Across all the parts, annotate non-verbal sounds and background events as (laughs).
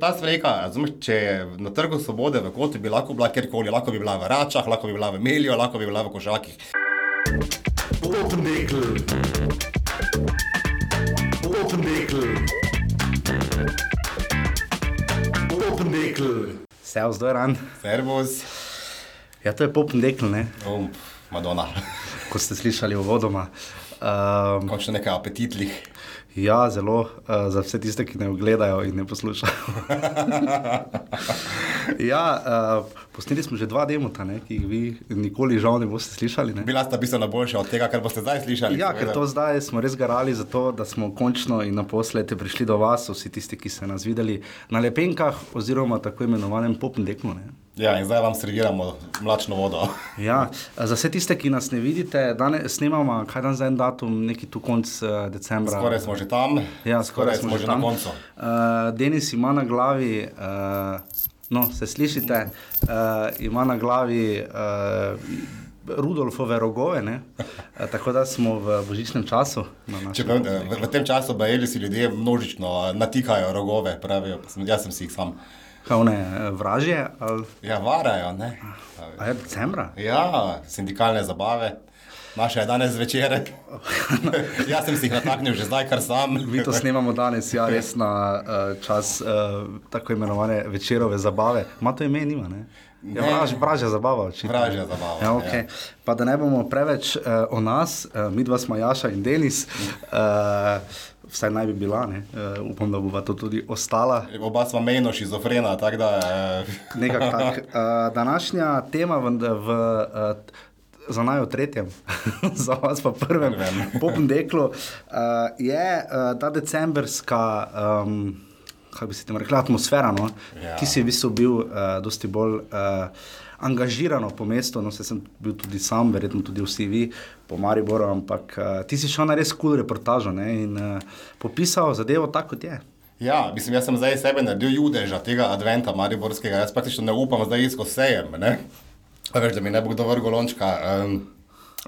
Ta slika, razumeš, če je na trgu svobode v kotu, bi lahko bila kjerkoli, lahko bi bila v Račah, lahko bi bila v Melju, lahko bi bila v Košakih. Popendekl. Popendekl. Popendekl. Servus, Doran. Servus, Ja, to je popendekl, ne? um, Madonna, Ko ste slišali uvodoma. Um, končno nekaj apetitnih. Ja, zelo uh, za vse tiste, ki ne gledajo in ne poslušajo. (laughs) ja, uh, posneli smo že dva demota, ne, ki jih vi nikoli žal ne boste slišali. Ne? Bila sta bistveno boljša od tega, kar boste zdaj slišali. Ja, ker seveda. to zdaj smo res garali za to, da smo končno in naposled prišli do vas, vsi tisti, ki ste nas videli na lepenkah oziroma tako imenovanem popendeklu. Ja, in zdaj vam serviramo mlačno vodo. (laughs) Ja, za vse tiste, ki nas ne vidite, danes snemamo, kaj dan za en datum, neki tu konc uh, decembra. Skoraj smo že tam, Ja, skoraj, smo že na tam. koncu. Uh, Denis ima na glavi, uh, no, se slišite, uh, ima na glavi uh, Rudolfove rogove, ne? uh, tako da smo v božičnem času. na Čeprav, eh, v, v tem času bajeli si ljudje množično eh, natikajo rogove, pravijo, pa sem, jaz sem si jih sam. One eh, vražje, ali Ja, varajo, ne? a je decembra? Ja, sindikalne zabave. Naša je danes zvečer. (laughs) Jaz sem si jih nataknil že zdaj, kar sam. Mi to snemamo danes, ja, res na uh, čas uh, tako imenovane večerove zabave. Ma to ime nima, ne? Ja, vraž, vražja zabava, očitno. Vražja zabava, Ja, okay. ja. Pa da ne bomo preveč uh, o nas, uh, mi dva smo Jaša in Denis, uh, vsaj naj bi bila, ne? uh, upam, da bo to tudi ostala. Oba smo mejno šizofrena, tako da. Eh, (laughs) Nekak tak. Uh, današnja tema v, v uh, za naj v tretjem, (laughs) za vas pa prvem, Prvem. popem deklu, uh, je uh, ta decembrska, um, kako bi se temu rekla, atmosfera. No? Ja. Ti si v bistvu bil uh, dosti bolj. Uh, Angažirano po mestu, no, sem bil tudi sam, verjetno tudi vsi vi, po Mariboru, ampak uh, ti si šel na res kul cool reportažo ne, in uh, popisal zadevo tako, kot je. Ja, mislim, jaz sem zdaj sebe naredil judeža tega adventa mariborskega, jaz praktično ne upam zdaj isko sejem, ne? Veš, da mi ne bo kdo vrgel lončka. Um,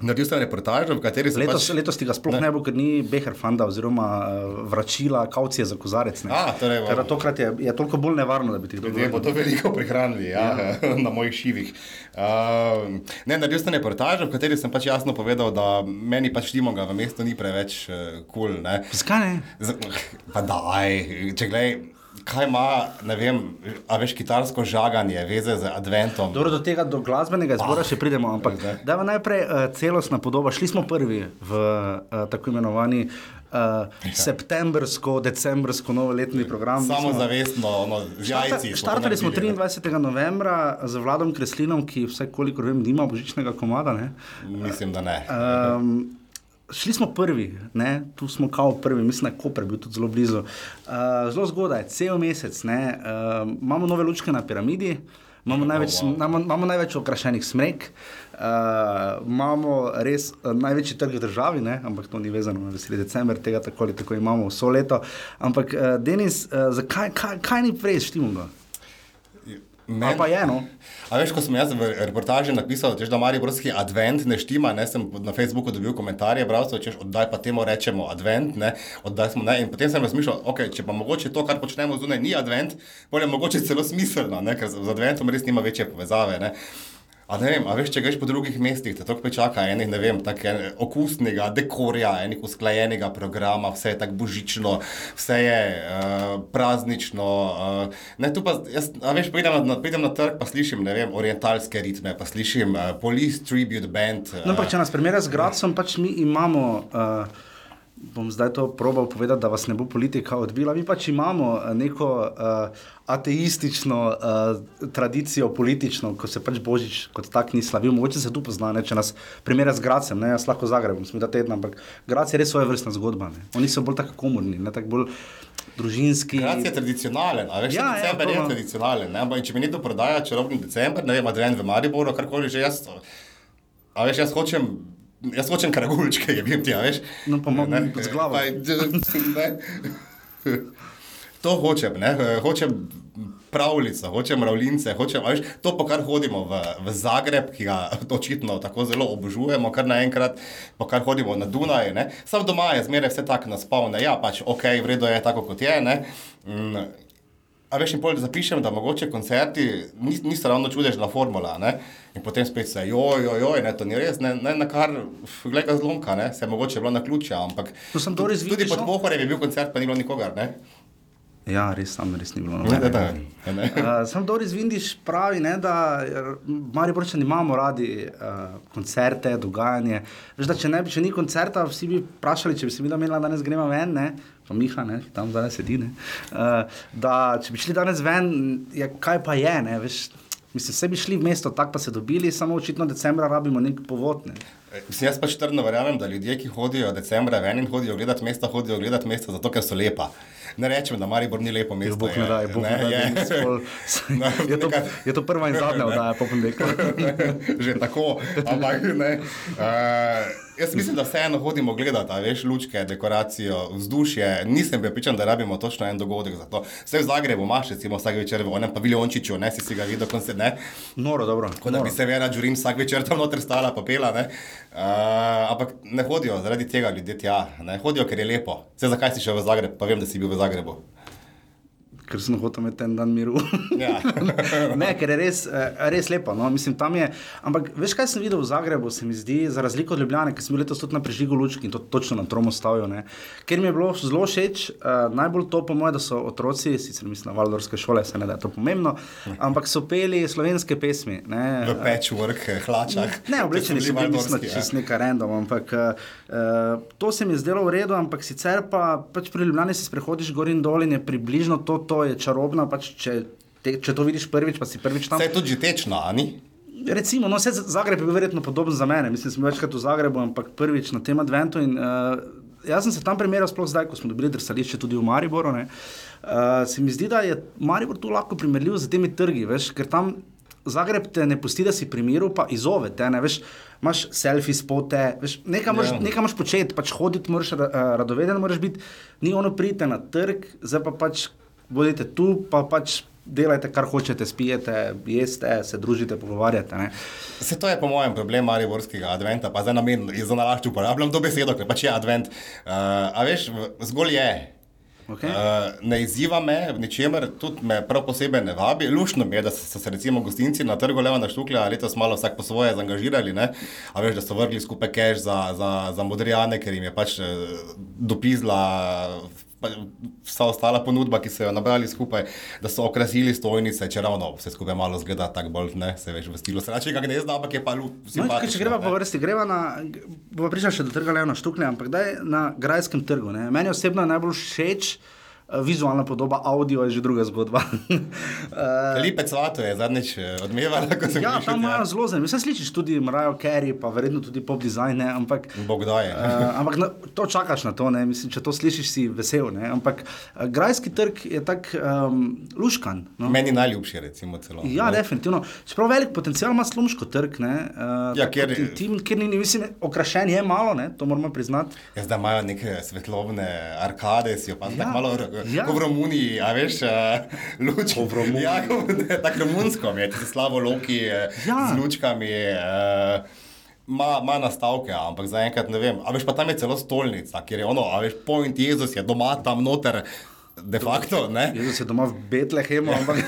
naredil sem reportažo, v kateri sem Letos, pač... letos ti ga sploh ne, ne bo, ker ni Beher fanda oziroma uh, vračila kaucije za kozarec. Ne. A, torej, Ker tokrat je, je toliko bolj nevarno, da bi ti kdo Ljudje bodo veliko prihranili ja, ja. (laughs) na mojih šivih. Uh, ne, naredil sem reportažo, v kateri sem pač jasno povedal, da meni pač Timoga v mestu ni preveč kul. Uh, cool, ne. Zakaj ne? Z- Pa daj, če gledaj, kaj ima, ne vem, a veš, kitarsko žaganje, veze z adventom. Dobro, do tega, do glasbenega izbora še pridemo, ampak da je najprej uh, celostna podoba. Šli smo prvi v uh, tako imenovani uh, septembrsko, decembrsko novoletni program. Mi smo- Samozavestno, no, z jajci. Štartali smo naredili, ne. 23. novembra z Vladom Kreslinom, ki vsaj kolikor vem, nima božičnega komada. Ne? Mislim, da ne. Um, šli smo prvi, ne? tu smo kao prvi, mislim, da je Koper bil tudi zelo blizu. Uh, zelo zgodaj, cel mesec. ne, Uh, imamo nove lučke na piramidi. Imamo največ, wow. imamo, imamo največ okrašenih smrek, uh, imamo res uh, največji trg v državi, ne? ampak to ni vezano na veseli decembr, tega tako ali tako imamo vso leto. Ampak, uh, Denis, uh, zakaj kaj, kaj ni prej štimo? Men- Ali pa je eno? A veš, ko sem jaz v reportaži napisal, češ, da Mariborski advent ne štima, ne, sem na Facebooku dobil komentarje, bralcev, češ, oddaj pa temu rečemo advent, ne, oddaj smo, ne, in potem sem razmišljal, ok, če pa mogoče to, kar počnemo zunaj, ni advent, bolje mogoče celo smiselno, ne, ker z adventom res nima večje povezave, ne. A ne vem, a veš, če greš po drugih mestih, te to pričaka enih, ne vem, tako en- okusnega dekorja, enih usklajenega programa, vse je tako božično, vse je uh, praznično. Uh, ne, tu pa, jaz, a veš, pridem na, na, pridem na trg, pa slišim, ne vem, orientalske ritme, pa slišim uh, Police Tribute Band. Uh, No, ampak če nas primerja z Gradcem, pač mi imamo. Uh, Bom zdaj to probal povedati, da vas ne bo politika odbila. Mi pač imamo eh, neko uh, ateistično uh, tradicijo, politično, ko se pač Božič kot tak ni slavil. Mogoče se tu pozna, ne, če nas primerja z Gradcem, ne, jaz lahko Zagrebom, smo da tedna, ampak Grac je res svoje vrstna zgodba. Ne. Oni so bolj tako komorni, ne tako bolj družinski. Grad je tradicionalen, a veš, Ja, ja, ja, december to je tradicionalen. Ne? ampak Če mi nekdo prodaja čarobni december, ne vem, advent v Mariboru, karkoli že jaz. A veš, jaz hočem. Jaz hočem karagulčke, je bil ti, a veš. No, pa imam Ne, pod glavo. pa- ne. To hočem, ne? hočem pravljico, hočem mravljince, hočem, a veš, to, po kar hodimo v, v Zagreb, ki ga očitno tako zelo obožujemo, kar naenkrat, po kar hodimo na Dunaj. ne. Sam doma je zmeraj vse tako naspavne, ja, pač ok, vredno je tako, kot je. ne. A veš, in pol zapišem, da mogoče koncerti nis, niso ravno čudežna formula, ne? in potem spet se, joj, joj, joj, ne, to ni res, ne, ne na kar, gleda ga zlomka, ne, se je mogoče bilo na ključa, ampak To sem Doris tudi Vindiš, pod no? Pohorjem je bil koncert, pa ni bilo nikogar, ne? Ja, res tam res ni bilo. Ne. (laughs) Uh, sam Doris Vindiš pravi, ne, da Mari Borčani imamo radi uh, koncerte, dogajanje. Veš, da, če, ne, bi- če ni koncerta, vsi bi vprašali, če bi se mi imela danes gremo ven, ne, pa Miha, ne, ki tam zdaj sedi. Ne, uh, da če bi šli danes ven, je, kaj pa je, ne, veš. Mislim, vse bi šli v mesto, tako pa se dobili, samo očitno decembra rabimo nek povod. Ne. Mislim, jaz pač trdno verjamem, da ljudje, ki hodijo decembra ven in hodijo gledati mesta, hodijo gledati mesta zato, ker so lepa. Ne rečem, da Maribor ni lepo mesto. Bog ne daj, Bog ne da bi spol- je, to, je to prva in zadnja oddaja, po ponedeljku. (laughs) že tako, ampak ne. Uh, jaz mislim, da vseeno hodimo gledati, veš, lučke, dekoracijo, vzdušje. Nisem bil pričan, da rabimo točno en dogodek za to. Vse v Zagrebu imaš, recimo vsak večer v onem paviljončiču, ne si si ga videl, koncert, ne. Noro, dobro. Tako da bi se Vera Džurin vsak večer tam noter stala, pa pela, ne. Uh, ampak ne hodijo zaradi tega ljudje tja, ne hodijo, ker je lepo. Vse zakaj si šel v Zagreb, pa vem, da si bil v Zagrebu. Ker sem hotel imeti en dan miru. Ja. (laughs) ne, ker je res, eh, res lepo. No? Mislim, je. Ampak veš, kaj sem videl v Zagrebu, se mi zdi, za razliko od Ljubljana, sem bil letos tudi na prežigu lučki in to točno na tromu stavil. Ne? Ker mi je bilo zelo všeč, uh, najbolj to po mojem, da so otroci, sicer mislim na Valdorske šole, se ne da je to pomembno, ampak so peli slovenske pesmi. Ne? V patchwork, eh, hlačah. Ne, oblečeni so bili, mislim, ja. čez nekaj random, ampak uh, to se mi je zdelo v redu, ampak sicer pa pač pri Ljubljani se sprehodiš gor in dol in je približno to, to je čarobno, pač če, te, če to vidiš prvič, pa si prvič tam. Vse je tudi tečno, a ni? Recimo, no, Zagreb je bil verjetno podoben za mene, mislim, sem bil večkrat v Zagrebu, ampak prvič na tem adventu. In, uh, jaz sem se tam primerjal, sploh zdaj, ko smo dobili drsališče tudi v Mariboru. Ne, uh, se mi zdi, da je Maribor tu lahko primerljiv z temi trgi, veš, ker tam Zagreb te ne pusti, da si pri miru, pa izzove te, ne veš. Imaš selfie spote, veš, nekaj moraš, Ja. nekaj moraš početi, pač hoditi, moraš ra, uh, radoveden, moraš biti, ni ono pridite na trg, zdaj pa pač bodite tu, pa pač delajte, kar hočete, spijete, jeste, se družite, pogovarjate. Ne. Se to je po mojem problem mariborskega adventa, pa zdaj namen za nalašč uporabljam to besedo, ker pač je advent. Uh, a veš, zgolj je. Okay. Uh, ne izziva me ničemer, tudi me prav posebej ne vabi. Lušno mi je, da so, se recimo gostinci na trgu Leva na Štuklja letos malo vsak po svoje zaangažirali. Ne? A veš, da so vrgli skupaj keš za, za, za modrijane, ker jim je pač eh, dopizla pa, vsa ostala ponudba, ki so jo nabrali skupaj, da so okrasili stojnice, če ravno vse skupaj malo zgleda tako bolj, ne, se veš, v stilu sračega gnezda, ampak je pa lu- No, če greva ne. po vrsti, greva na, bo prišla še do trga Leona Štuklja, ampak daj na grajskem trgu. Ne. Meni osebno je najbolj všeč vizualna podoba, audio je že druga zgodba. (laughs) uh, Lipe cvato je zadnjič eh, odmevala, ko sem ja, prišel tam tja. imajo zelo zanimivo. Vse slišiš tudi Marijo Carey, pa verjetno tudi pop design, ne, ampak. Bog da je. Uh, ampak na, to čakaš na to, ne? Mislim, če to slišiš, si vesel. Ne? Ampak uh, grajski trg je tako um, luškan. No? Meni najljubši, recimo, celo. Ja, ne. definitivno. Čeprav velik potencial ima slumško trg, ne, uh, Ja, kjer- intim, kjer ni, mislim, okrašen je malo, ne, to moramo priznati. Ja, zdaj imajo neke svetlobne arkade, si jo pa ja. tako malo, Ja. ja. kot v Romuniji, a veš, uh, luč. Kot v Romuniji. Ja, tako romunsko, je ti slabo loki uh, Ja. z lučkami. Uh, Ma, ma nastavke, ampak zaenkrat ne vem. A veš, pa tam je celo stolnica, kjer je ono, a veš, point Jezus je doma tam noter, de facto, ne? Jezus je doma v Betlehemu, ampak,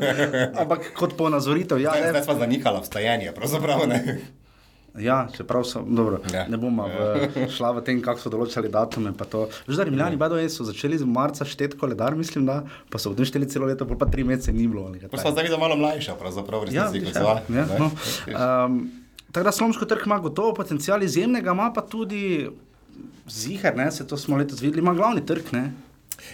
(laughs) ampak kot ponazoritev. Ja, Zdaj, zdaj sva zanikala vstajanje, pravzaprav ne. Ja, čeprav so, dobro, Ja. ne bomo v, šla v tem, kako so določali datume. da Rimljani, ja. so začeli z marca šteti koledar, mislim, da pa so v tem šteli celo leto, pa tri mesece ni bilo. Pa sva zdaj malo mlajša, pravzaprav, v Ja, ja, ja, ne. no. um, tako da Slomško trg ima gotovo potencial izjemnega, ima pa tudi zihar, ne, se to smo letos videli, ima glavni trg. Ne.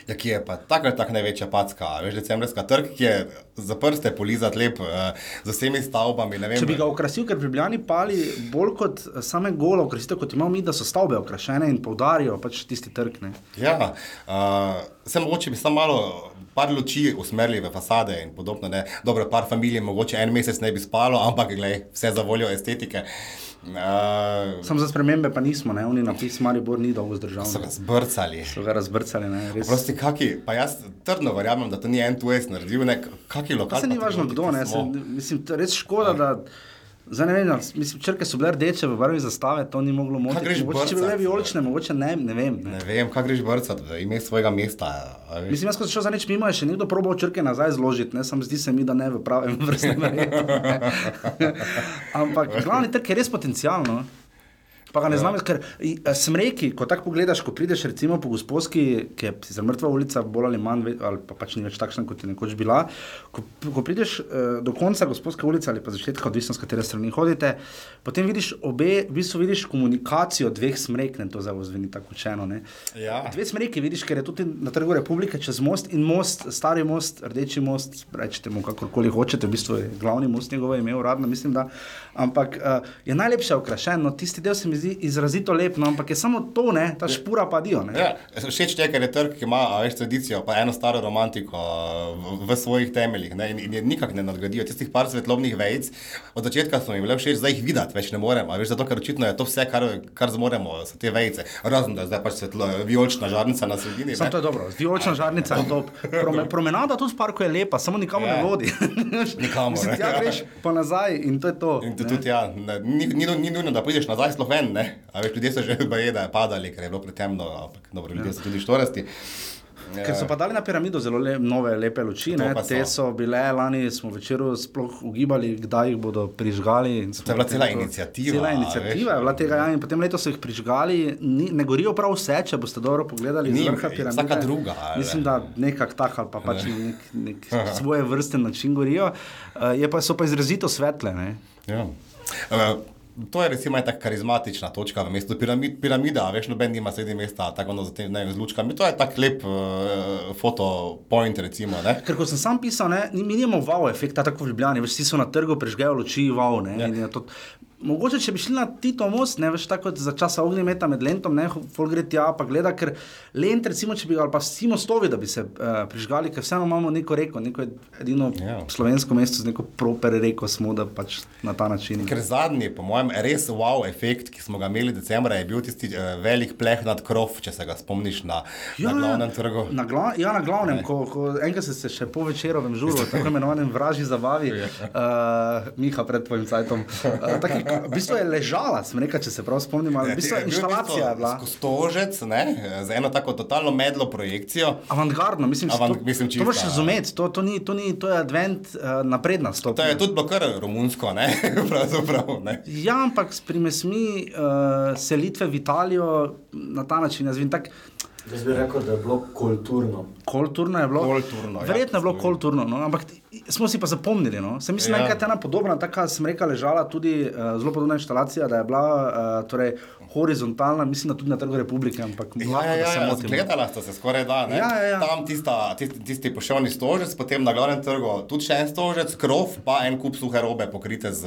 Ja, ki je pa tako ali tako največja packa, veš, decembrska trg, ki je za prste polizat lep, uh, z vsemi stavbami. Če bi ga okrasil, ker pri Ljubljani pali bolj kot eh, same golo okrasitev, kot imamo mi, da so stavbe okrašene in poudarijo pač tisti trg. Ne. Ja, uh, sem mogoče bi samo malo. Par luči usmerili v fasade in podobno. Ne. Dobro, par familij mogoče en mesec ne bi spalo, ampak glej, vse za voljo estetike. Uh, Sam za spremembe pa nismo, ne, oni napis Maribor ni dolgo zdržal. so ga zbrcali. So ga razbrcali, ne, res. Prosti, kaki, pa jaz trdno verjamem, da to ni en tujes naredil, ne, kaki Pa lokal. se ni važno kdo, ne, se, mislim, res škoda, da Zdaj ne vem, mislim, črke so bile rdeče v barvi zastave, to ni moglo motiti. Mogoče če bi bile brcat? vijolične, mogoče ne, ne vem. Ne. Ne vem, kaj greš brcati, v ime svojega mesta. Mislim, jaz sem šel za nič mimo, je še nekdo probal črke nazaj zložiti, ne, sam zdi se mi, da ne v pravem (laughs) vrstnem redu. (laughs) Ampak glavni trg je res potencialno. Pa ga ne znam, ker eh, smreki, ko tako pogledaš, ko prideš recimo po gospodski, ki je sicer mrtva ulica, bolj ali manj, ali pa pač ni več takšna, kot je nekoč bila. Ko, ko prideš eh, do konca gospodske ulice ali pa začetka, odvisno s katere strani hodite, potem vidiš obe, v bistvu vidiš komunikacijo dveh smrek, ne to zdaj zveni tako učeno. Ne. Ja. Dve smreki vidiš, ker je tudi na trgu Republike čez most in most, stari most, rdeči most, rečete mu kakorkoli hočete, v bistvu je glavni most njegovo ime, uradno mislim, da. Ampak uh, je najlepše okrašen, no tisti del se mi zdi izrazito lep, no, ampak je samo to, ne, ta špura pa dio. Ne. Ja, všeč je, ker je trg, ki ima a, več tradicijo, pa eno staro romantiko v, v svojih temeljih. Ne, in, in je nikak ne nadgradijo. Tistih par svetlobnih vejic, od začetka so mi bile všeč, zdaj jih videti več ne moremo. Veš, zato, ker očitno je to vse, kar, kar zmoremo, so te vejice. Razen da je zdaj pač svetlo, vijolična žarnica na sredini. Samo to je dobro, vijolična žarnica je top. Prome, promenada tudi v parku je lepa, samo nikamor Ja. ne vodi. (laughs) Nikamor, Mislim, ne. tja greš pa nazaj in to je to. In to tudi, ja, ne, ni, ni, ni nujno, da prideš nazaj sploh ven, ne. A veš, ljudje so že (laughs) baje, da je padali, ker je bilo pretemno, ampak dobro, ljudje so tudi štorasti. Ker so pa dali na piramido zelo le, nove, lepe luči. Pa Te so. so bile lani, smo večeru sploh ugibali, kdaj jih bodo prižgali. To je bila cela iniciativa, Cela a iniciativa veš. je bila tega, ja, in potem letos so jih prižgali. Ni, ne gorijo prav vse, če boste dobro pogledali. Ni, vrha piramide. vsaka druga, ali? Mislim, da nekako tak ali pa pač na nek, nek (laughs) svoje vrste način gorijo. Uh, je pa, so pa izrazito svetle. Ne? Ja. Uh, To je recimo ena tako karizmatična točka v mestu, piramid, piramida, veš, noben nima sredi mesta, tako no, za tem ne, z lučkami. To je tak lep uh, fotopoint, recimo. Ne? Ker ko sem sam pisal, ne, mi nimamo wow efekta, tako v Ljubljani, veš, vsi so na trgu, prežgejo luči, wow. Ne, Ja. to, mogoče, če bi šli na Tito most, ne veš, tako za časa ognjemeta med lentom, ne, fol gre tja, pa gleda, ker lent, recimo, če bi ga, ali pa vsi mostovi, da bi se uh, prižgali, ker vseeno imamo neko reko, neko edino Ja. slovensko mesto z neko proper reko smo, da pač na ta način. Ker zadnji, po mojem, res wow efekt, ki smo ga imeli decembra, je bil tisti uh, velik pleh nad krov, če se ga spomniš na, ja, na glavnem trgu. Na, gla, ja, na glavnem, ko, ko enkrat ste se še po večerovem žuru, tako imenovanem vražji zabavi, uh, (laughs) Miha pred tvojim cajtom. Uh, taki, v bistvu je ležala, sem rekel, če se prav spomnim, ali v bistvu je bil inštalacija je bila. Stožec, ne, z eno tako totalno medlo projekcijo. Avantgardno, mislim, Avant- to, mislim, to čisto, moraš ja. razumeti, to, to, ni, to, ni, to je advent uh, napredna To stopnja. je tudi bilo kar romunsko, ne, (laughs) pravzaprav. Ne. Ja, ampak s primesmi uh, selitve v Italijo na ta način, jaz vem, tako Jaz bi rekel, da je bilo kulturno. Kulturno je bilo. Kulturno, ja, Verjetno je bilo kulturno, no? ampak smo si pa zapomnili. No? Se mislim, da Ja. je ena podobna, taka smreka ležala, tudi uh, zelo podobna inštalacija, da je bila uh, torej, horizontalna, mislim, da tudi na Trgu Republike. Ampak Ja, lahko, ja, da se ja, ja, sta se skoraj da. Ne? Ja, ja, ja. Tam tista, tisti, tisti poševni stožec, potem na glavnem trgu tudi še en stožec, krov, pa en kup suhe robe pokrite z,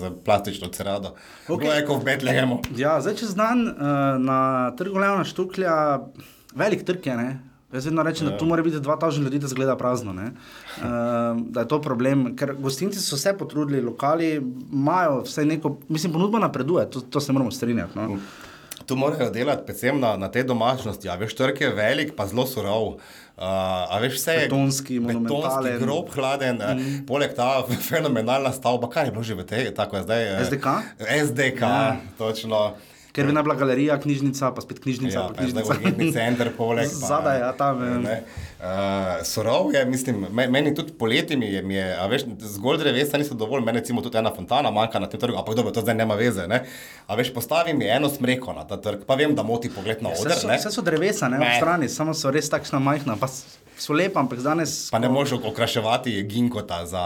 z plastično cerado. Ok. Okay. Je kot v Betlehemu. Ja, zdaj čez dan uh, na Trgu Levna Štuklja, velik trg je. Ne? Jaz vedno rečem, da tu mora biti 2000 ljudi, da zgleda prazno. ne. Uh, da je to problem, ker gostinci so se potrudili, lokali imajo vse neko, mislim, ponudba napreduje, to, to se moramo strinjati. No? Tu morajo delati predvsem na, na te domačnosti. A veš, trg je velik, pa zelo surov. Uh, a veš, vse je Betonski, monumentalen. betonski, grob, hladen, mm. poleg ta fenomenalna stavba, kaj je bilo že v tej, tako je zdaj. eh, SDK? SDK, Ja. točno. Ker bi naj bila galerija, knjižnica, pa spet knjižnica. Ja, pa pa je knjižnica. urgentni center, poleg. pa- Zadaj, ja, tam, ja. Ne. Uh, surov je, mislim, me- meni tudi poleti mi je, mi je a veš, zgolj drevesa niso dovolj, meni recimo tudi ena fontana manjka na tem trgu, ampak dobro, to zdaj nema veze, ne. A veš, postavi mi eno smreko na ta trg, pa vem, da moti pogled na Vse oder, so, ne. vse so drevesa, ne, ne. V strani, samo so res takšna majhna. Pa so lepa, ampak danes. Pa ne moreš okraševati ginkota za,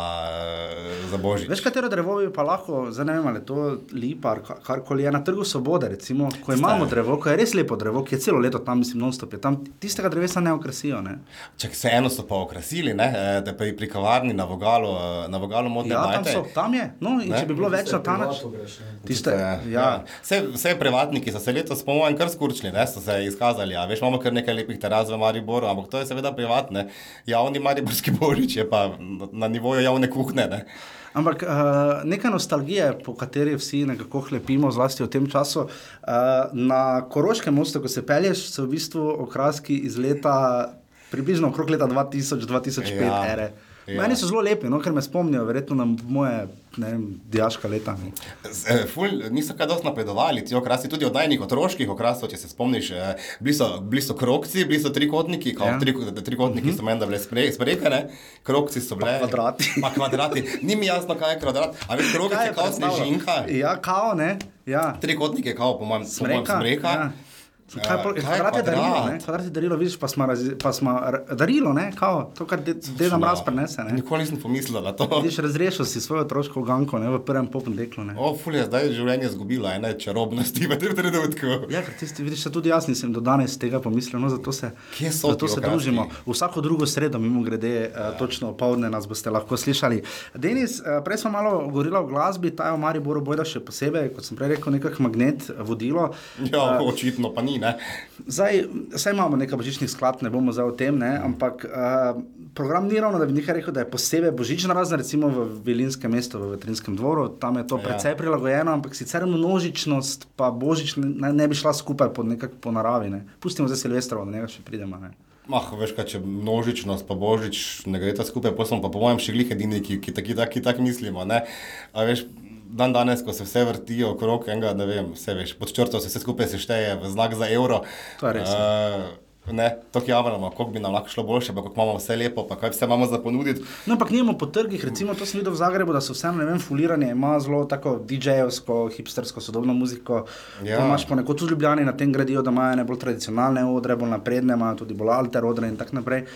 za božič. Veš, katero drevo bi pa lahko, zdaj ne vem, ali je to lipa, karkoli je na trgu svobode, recimo, ko imamo drevo, ko je res lepo drevo, ki je celo leto tam, mislim, non-stop je tam, tistega drevesa ne okrasijo. Ne? Če se eno so pa okrasili, ne, da pri, pri kavarni na vogalu, eh, na vogalu modne Ja, tam bajte. so, tam je. No, in Ne? če bi bilo več na ta način. Tiste, ja. Vse, vse privatniki so se letos, po mojem, kar skurčili, ne, so se izkazali. Ja. Veš, imamo kar nekaj lepih teras v Mariboru, ampak to je seveda privatne. Javni mariborski božič je pa na, na nivoju javne kuhne. Ne. Ampak uh, neka nostalgija, po kateri vsi nekako hlepimo, zlasti v tem času. Uh, na Koroškem mostu, ko se pelješ, so v bistvu okraski iz leta, približno okrog leta 2000-2005 Ja. ere. Ja. Meni so zelo lepi, no, ker me spomnijo, verjetno na moje vem, diaška leta. Eh, Ful, niso kaj dosti napredovali, ti okrasi, tudi od najnih otroških okrasov, če se spomniš, eh, bili so, bili so krokci, bili so trikotniki, Ja. ja. tri, trikotniki so meni, da bile spre- sprekane, krokci so bile. kvadrati. (laughs) Pa kvadrati. Ni mi jasno, kaj je kvadrat. A veš, krokci je kao snežinka, Ja, kao, ne? Ja. trikotnik je kao, po mojem, po mojem Smreka. smreka. Ja. Kaj, Ja, pol- kaj je kvadrat je darilo, ne? Kvadrat je darilo, vidiš, pa smo, raz, pa smo darilo, ne? Kao, to, kar de- deda mraz prenese, ne? Nikoli nisem pomislil na to. (laughs) Vidiš, razrešil si svojo otroško ganko, ne? V prvem popem deklu, ne? O, ful je zdaj življenje izgubilo ene čarobnosti v tem trenutku. (laughs) Ja, ker tisti, vidiš, tudi jaz nisem do danes tega pomislil, no zato se, zato ti se družimo. Vsako drugo sredo, mimo grede, uh, točno opoldne nas boste lahko slišali. Denis, uh, prej smo malo govorili o glasbi, ta je v Mariboru bojda še posebej, kot sem prej rekel, nekak magnet, vodilo. Ja, očitno pa ni, ne. Zdaj, zdaj imamo nekaj božičnih skladb, ne bomo zdaj o tem, ne, ampak uh, program ni ravno, da bi nekaj rekel, da je posebej božična, razen recimo v Vilinskem mestu, v Vetrinskem dvoru, tam je to Ja. precej prilagojeno, ampak sicer množičnost pa božič ne, ne bi šla skupaj po, nekak, po naravi. Ne. Pustimo zdaj Silvestrovo, do njega še pridemo. Ne. Mah, veš, kaj, če množičnost pa božič ne gre ta skupaj, pa smo pa po mojem še glih edini, ki, ki tako tak, tak mislimo. Ne? A veš, dan danes, ko se vse vrti okrog enega, ne vem, vse veš, pod črto se vse skupaj sešteje v znak za evro. To je res. Uh, ne, to javljamo, koliko bi nam lahko šlo boljše, pa kako imamo vse lepo, pa kaj vse imamo za ponuditi. No, ampak nimamo po trgih, recimo to sem videl v Zagrebu, da so vseeno, ne vem, fuliranje, ima zelo tako DJ-evsko, hipstersko, sodobno muziko. Ja. Imaš pa nekod tudi Ljubljani na tem gradijo, da imajo ne bolj tradicionalne odre, bolj napredne, imajo tudi bolj alter odre in tako naprej.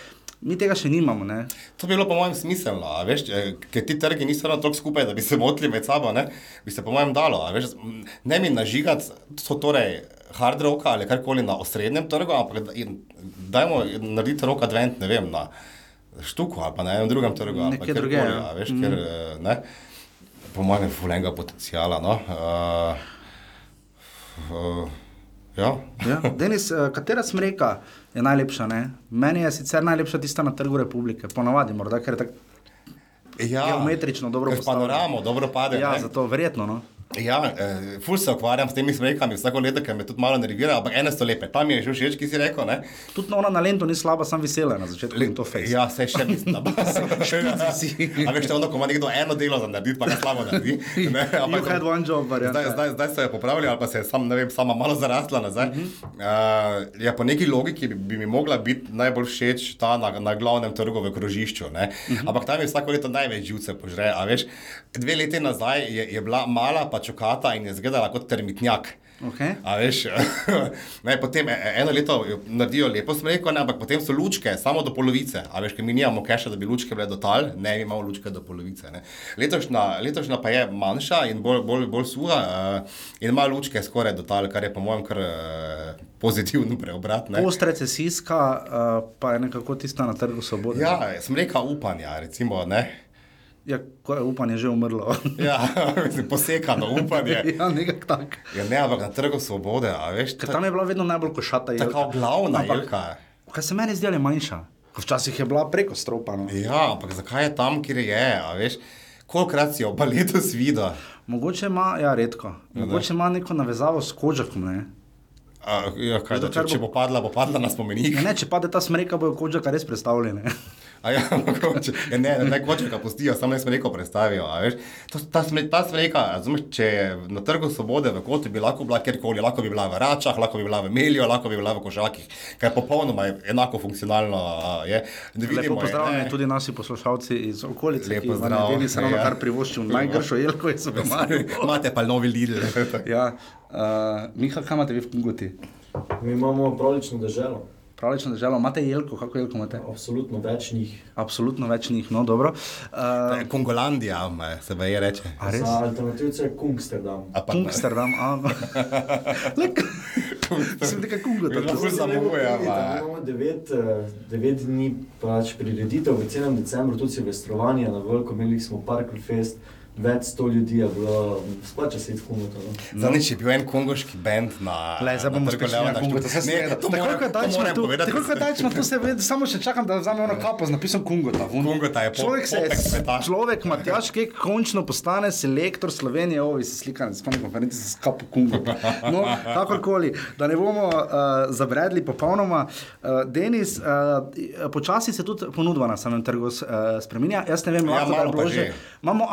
Mi tega še nimamo, ne? To bi bilo po mojem smiselno, veš, eh, ker ti trgi niso ravno tako skupaj, da bi se motili med sabo, ne? bi se po mojem dalo. Veš, ne mi nažigati, so torej hard rock ali karkoli na osrednjem trgu, ampak dajmo narediti rok advent, ne vem, na štuku ali pa na enem drugem trgu. Nekje kjerkoli, ja. Veš, ker, eh, ne, po mojem je fulenga potencijala. No? Uh, uh, ja. Ja. Denis, eh, katera smreka je najlepša? Ne? Meni je sicer najlepša tista na trgu republike, ponavadi, morda, ker je tako Ja, geometrično dobro postavljena. panoramo dobro pade. Ja, ne. zato verjetno. No. Ja, eh, ful se ukvarjam s temi smrekami vsako leto, ker me tudi malo nervira, ampak ene so lepe. Tam je že všeč, ki si rekel. Ne? Tudi ona na Lendu ni slaba, sem vesela na začetku in to face. Ja, se še mislim, da bo se A veš, je ono, ko ima nekdo eno delo za narediti, pa ga slabo naredi. Ne, (laughs) You had one job, varianta. Zdaj, zdaj, zdaj so jo popravili, ali pa se je sam, ne vem, sama malo zarasla nazaj. Uh -huh. uh, ja, po neki logiki bi, bi mi mogla biti najbolj všeč ta na, na glavnem trgu v krožišču. Uh -huh. Ampak tam je vsako leto največ živce požre. A veš, dve leti nazaj je, je bila mala pa čokata in je izgledala kot termitnjak. Okay. A veš, (laughs) ne, potem e- e- eno leto jo naredijo lepo smreko, ne, ampak potem so lučke samo do polovice. A veš, ker mi nimamo keša, da bi lučke bile do tal, ne, mi imamo lučke do polovice. Ne. Letošnja, letošnja pa je manjša in bolj, bolj, bolj suha uh, in ima lučke skoraj do tal, kar je po mojem kar uh, pozitiven preobrat. Ne. Post-recesijska, uh, pa je nekako tista na trgu svobode. Ja, smreka upanja, recimo. Ne. Ja ko je upanje že umrlo. (laughs) Ja, mislim, posekano upanje. (laughs) ja, nekako tak. Ja, ne, ampak na trgu svobode, a veš, Ker tam je bila vedno najbolj košata jelka. tako glavna Ampak- jelka. Kaj se meni da je manjša? Včasih je bila preko stropa. No. Ja, ampak zakaj je tam, kjer je? a Veš, kolikrat si jo pa letos videl? Mogoče ima, ja, redko. Mogoče ima neko navezavo s kožakom. Ne? A, Ja, kaj, da, Zato, ker če, če bo- bo padla, bo padla na spomenik. Ja, ne, če pade ta smreka, bojo kožaka res predstavljene. A Ja, (laughs) mogoče. ja, ne, ne, ne kočeka pustijo, samo ne smreko predstavijo. a veš. To, ta, sme, ta smreka, razumeš, če je na trgu svobode v kotu, bi lahko bila kjerkoli, lahko bi bila v račah, lahko bi bila v melju, lahko bi bila v košakih, kar popolnoma je enako funkcionalno a, je. Ne Lepo vidimo je, pozdravljeni ne. tudi naši poslušalci iz okolice, Lep ki pozdrav, je Denis ravno ja. kar privoščil najgršo jelko iz Somalije. (laughs) Imate pa novi lidl. Ja, uh, Miha, kaj imate vi v Kungoti? Mi imamo pravlično državo, Pravično državo, imate jelko, kako jelko imate? absolutno več njih. Absolutno več njih, no dobro. Uh, Kongolandija, se ve je reče. a res? Za alternativce je Kungsterdam. A pa- Kungsterdam, a. Sem nekaj. Vedno to- ful zamujamo, Mi ja. imamo devet, eh, devet dni pač prireditev v celem decembru, tudi silvestrovanje na veliko, imeli smo Park Fest, več sto ljudi je bilo, splača se iti v komuto. No. Zadnjič je bil en kongoški bend na. Le, zdaj bomo spet na Kongo, to se to moram- to moram povedati. Tako kot dajmo tu se ved, samo še čakam, da vzame ono kapo z napisom Kungota. ven. Kungota je človek se sveta. Človek, Matjaš Kek, končno postane selektor Slovenije, ovi se slika na spomni konferenci s kapo Kungota. No, (laughs) kakorkoli, da ne bomo uh, zabredli popolnoma. Uh, Denis, uh, počasi se tudi ponudba na samem trgu uh, spreminja. Jaz ne vem, Ja, lahko da je bilo že. Imamo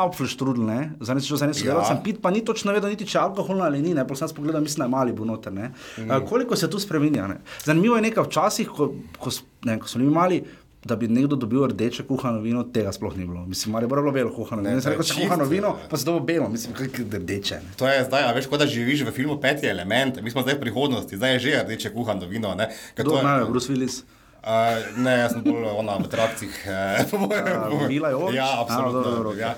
Apfelstrudel, ne? Zadnjič šel za eno sodelavcem Ja. ja. pit, pa ni točno vedel niti, če je alkoholno ali ni, ne, pa sem jaz pogledal, mislim, da je mali bo noter, ne. Mm. Uh, koliko se tu spreminja, ne. Zanimivo je nekaj včasih, ko, ko, ne, ko smo mi mali, da bi nekdo dobil rdeče kuhano vino, tega sploh ni bilo. Mislim, ali je bilo belo kuhano vino. Ne, sem je rekel, če kuhano vino, ja. pa se dobo belo, mislim, kaj je rdeče. Ne. To je zdaj, a veš, kot da živiš v filmu Peti element, mi smo zdaj v prihodnosti, zdaj je že rdeče kuhano vino. ne, Kdo je- znajo, Bruce Willis? Uh, ne, jaz sem bolj ona v trakcih. eh, (laughs) po mojem- A, Mila Jovovich? Ja, A, absolutno. dobro, dobro, ja.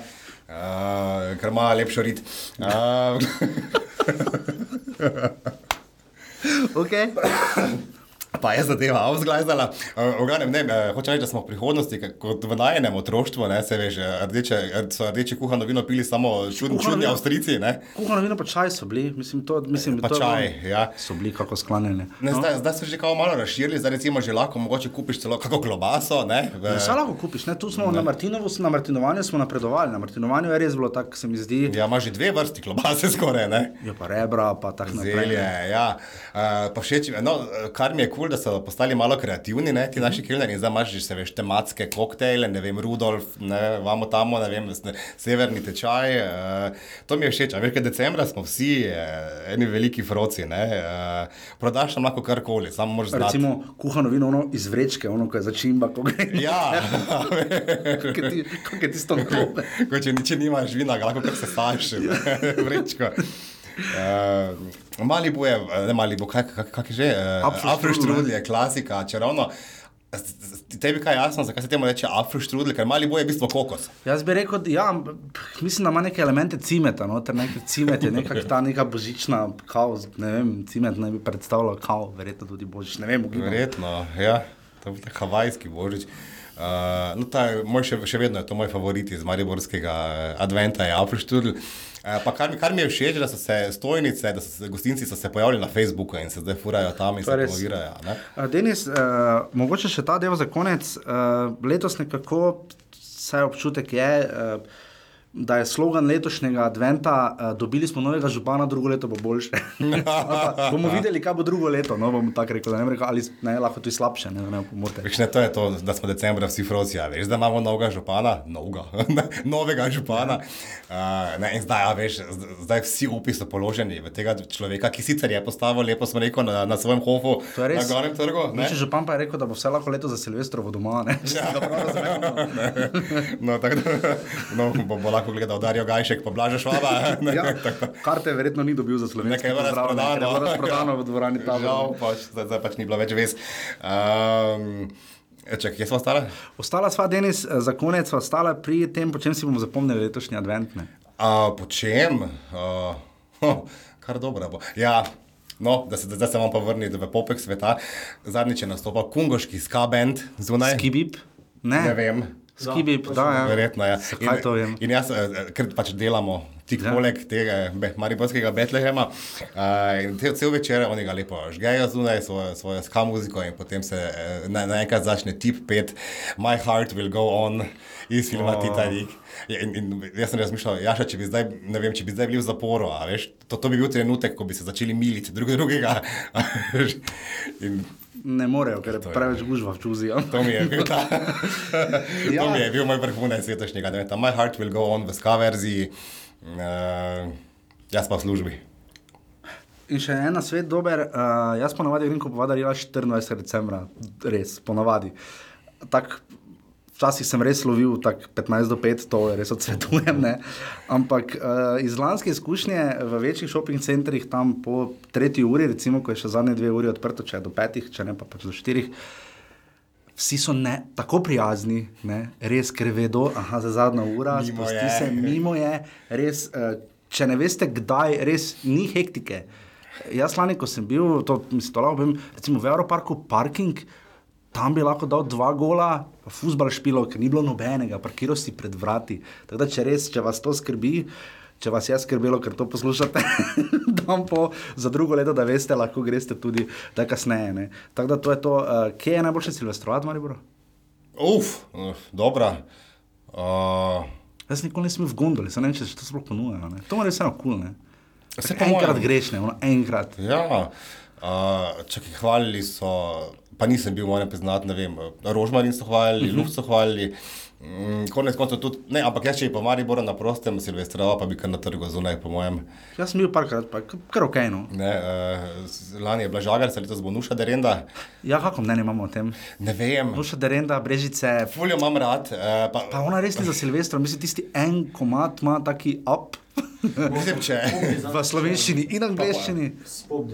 Uh, ker ima lepšo rit. Uh, (laughs) Okay. (laughs) Pa je zadeva avzglajzala. Uh, ne, ne, uh, hoče reči, da smo v prihodnosti, kot v najenem otroštvu, ne, se veš, eh, rdeče, eh, so rdeče kuhano vino pili samo čudni, čudni Avstrijci. Ne, Kuhano vino pa čaj so bili, mislim, to, mislim, pa to je čaj. bilo- Ja. So bili kako sklanjeni. Ne, zdaj, zdaj so že kao malo razširili, zdaj recimo že lahko mogoče kupiš celo kako klobaso. Ne, v, Vse lahko kupiš, ne? tu smo na Martinovu, na Martinovanju smo napredovali, na Martinovanju je res bilo tako, se mi zdi. ja, ima že dve vrsti klobase skoraj. Ne. Ja, pa rebra, pa tako naprej. Zelje, ne. ja. Uh, pa všeč, je, no, kar mi je kul, cool, da so postali malo kreativni, ne, ti naši kelneri, zdaj imaš že, se veš, tematske koktejle, ne vem, Rudolf, ne, vamo tamo, ne vem, ne, severni tečaj. Uh, to mi je všeč, veš, ker decembra smo vsi uh, eni veliki froci, ne, uh, prodaš tam lahko karkoli, samo moraš znati. Recimo kuhano vino ono iz vrečke, ono, ko je začimba, ko gre. Ja, (laughs) je ti- kako je tisto narobe. Ko če, če nimaš vina, lahko kar se saš, (laughs) vrečko. Uh, mali bo je, ne mali bo, kaj, kaj, kaj je že? Uh, Afroštrudel ne? je klasika, s- Tebi kaj jasno, zakaj se temu reče afroštrudel, ker mali bo je v bistvu kokos. Jaz bi rekel, ja, mislim, da ima neke elemente cimeta, no, ter nekaj cimet je nekako ta neka božična kaos, ne vem, cimet naj bi predstavljal kao, verjetno tudi božič, ne vem, ugibam. Verjetno, ja, to je tak havajski božič. Uh, no, ta, moj še, še vedno je to moj favorit iz Mariborskega eh, adventa, je Afroštrudel. Uh, pa kar, kar mi je všeč, da so se stojnice, da so se gostinci so se pojavili na Facebooku in se zdaj furajo tam in To se promovirajo. Uh, Denis, uh, mogoče še ta del za konec. Uh, letos nekako, vsaj občutek je, uh, da je slogan letošnjega adventa: uh, dobili smo novega župana, drugo leto bo boljše. Pa (laughs) bomo videli, kaj bo drugo leto. No, bom tako rekel, da ne, rekel, ali ne, lahko tudi slabše, ne, ne pomote. Veš, ne, to je to, da smo decembra vsi froci, a veš, da imamo novega župana, novega, (laughs) novega župana. Uh, ne, in zdaj, a veš, zdaj vsi upi so položeni v tega človeka, ki sicer je postavil lepo smreko na, na svojem hofu je na res. glavnem trgu. ne. Višji župan pa je rekel, da bo vse lahko leto za Silvestrovo doma. Ne? Če razumel, no. No, tako da no, bo, bo lahko gledal Darijo Gajšek, pa Blaža Švaba. (laughs) ne, Ja, tako. karte verjetno ni dobil za slovensko Nekaj je bilo razprodano. Bilo razprodano v dvorani Žal, Tabor. pač, zdaj, zdaj pač ni bilo več vez. Um, čak, kje smo ostali? Ostala sva, Denis, eh, za konec sva ostala pri tem, po čem si bomo zapomnili letošnji advent. Ne? Uh, po čem? Uh, oh, kar dobro bo. Ja, no, da se, zdaj se vam pa vrniti v popek sveta. Zadnjič je nastopal kungoški ska-band zunaj. Skibib? Ne, Ne vem. Skibib, Ja, da, ja. Verjetno je. Kaj to vem? In jaz, eh, ker pač delamo tik Ja. ja. poleg tega be- Mariborskega Betlehema, uh, in te, cel večer oni ga lepo žgejo zunaj svojo, svojo ska muziko in potem se uh, na, naenkrat začne tip 5, My Heart Will Go On iz filma Oh. Titanic. In, in jaz sem razmišljal, Jaša, če bi zdaj, ne vem, če bi zdaj bili v zaporu, a veš, to, to bi bil trenutek, ko bi se začeli militi drug drugega. (laughs) in Ne morejo, ker je je- preveč gužva v čuzi. Ja. To mi je bil, ta, Ja. (laughs) to mi je bil moj vrhunec letošnjega leta. My heart will go on v ska verziji, uh, jaz pa v službi. In še en svet dober, uh, jaz ponavadi grem kupovati darila 24. decembra, res, ponavadi. Tak, včasih sem res lovil tak 15 do 5, to res odsvetujem. Ne? Ampak uh, iz lanske izkušnje v večjih shopping centrih, tam po tretji uri, recimo, ko je še zadnje dve uri odprto, če je do petih, če ne pa pač do štirih. Vsi so ne, tako prijazni, ne, res, ker vedo, da je zadnja ura, Mimo spusti se, mimo je, res, uh, če ne veste, kdaj, res ni hektike. Jaz lani, ko sem bil, to, mislim, to lahko povem, recimo v Evroparku parking, tam bi lahko dal dva gola, pa fusbal špilo, ker ni bilo nobenega, parkiral si pred vrati. Tako da, če res, če vas to skrbi, če vas je skrbelo, ker to poslušate, (laughs) dam po za drugo leto, da veste, lahko greste tudi da kasneje. ne. Tako da, to je to, uh, kje je najboljše silvestrovat, Maribor? Uf, uh, dobra. Uh, Jaz nikoli nisem v gondoli, se ne vem, če se to sploh ponuja. ne. To mora biti vseeno kul. Cool, Saj po enkrat mojem- greš, ne, ono, enkrat. Ja, uh, čakaj, hvalili so, pa nisem bil, moram priznati, ne vem, Rožmarin so hvalili, uh -huh. Luft so hvalili. Mm, konec koncev tudi, ne, ampak jaz, če je pa Maribor na prostem, Silvestrova pa bi kar na trgu zunaj, po mojem. Jaz sem bil parkrat, pa kar ok. No. Ne, uh, lani je bila žagarca, letos bo Nuša Derenda. Ja, kako mnenje imamo o tem? Ne vem, Duša Derenda, Brežice. fuljo imam rad. Uh, pa, Pa ona res ni za Silvestra, mislim, tisti en komat ima taki up mislim, če. v slovenščini in angleščini. Spop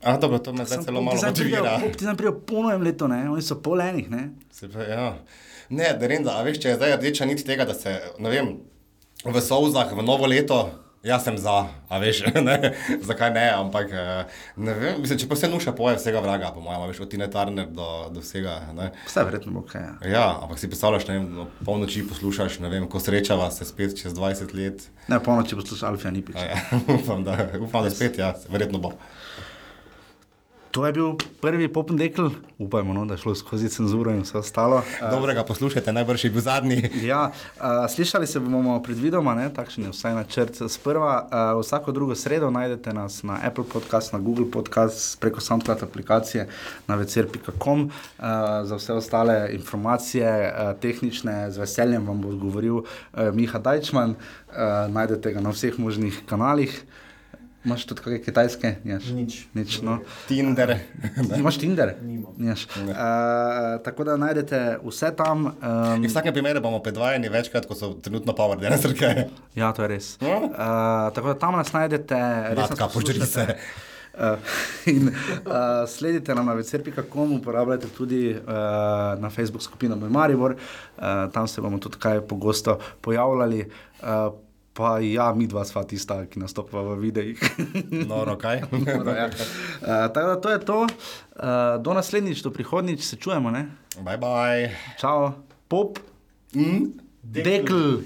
dizajn. to je. A, dobro, to me zdaj celo malo motivira. Ti znam prijo po novem letu, ne? oni so pol enih. Ne? Se pa, ja. Ne, Derenda, a veš, če je zdaj rdeča nit tega, da se, vem, v Sovzah, v novo leto, jaz sem za, a veš, (laughs) ne, zakaj ne, ampak eh, ne vem, mislim, če pa se nuša poje vsega vraga, po mojem, veš, od Tine Turner do, do vsega, ne. Vse verjetno bo kaj. Ja. Ja, ampak si predstavljaš, ne vem, no, polnoči poslušaš, ne vem, ko srečava se spet čez 20 let. Ne, polnoči poslušal Alfija Nipič. Ja, (laughs) upam, da, upam, da spet, ja, verjetno bo. To je bil prvi popendekl, upajmo, no, da je šlo skozi cenzuro in vse ostalo. Dobrega poslušajte, najbrž je bil zadnji. Ja, uh, slišali se bomo predvidoma, ne, takšen je vsaj načrt. Sprva, uh, vsako drugo sredo najdete nas na Apple Podcast, na Google Podcast, preko SoundCloud aplikacije na večer.com. Uh, za vse ostale informacije, uh, tehnične, z veseljem vam bo odgovoril uh, Miha Dajčman. Uh, najdete ga na vseh možnih kanalih. Imaš tudi kakšne kitajske? Nimaš? Nič. Nič no. Tinder. (laughs) Imaš Tinder? Nimam. Uh, tako da najdete vse tam. Um, In v vsakem primeru bomo predvajani večkrat, ko so trenutno power dancerke. Ja, to je res. Uh, tako da tam nas najdete, Natka, požri se. Uh, in uh, sledite nam na večer.com, uporabljajte tudi uh, na Facebook skupino Maribor, uh, tam se bomo tudi kaj pogosto pojavljali. Uh, pa ja, mi dva sva tista, ki nastopa v videih. Noro, kaj? Dobro, (laughs) ja. uh, tako da to je to. Uh, do naslednjič, do prihodnjič se čujemo. Ne? Bye bye. Čau, pop, Mm? dekl.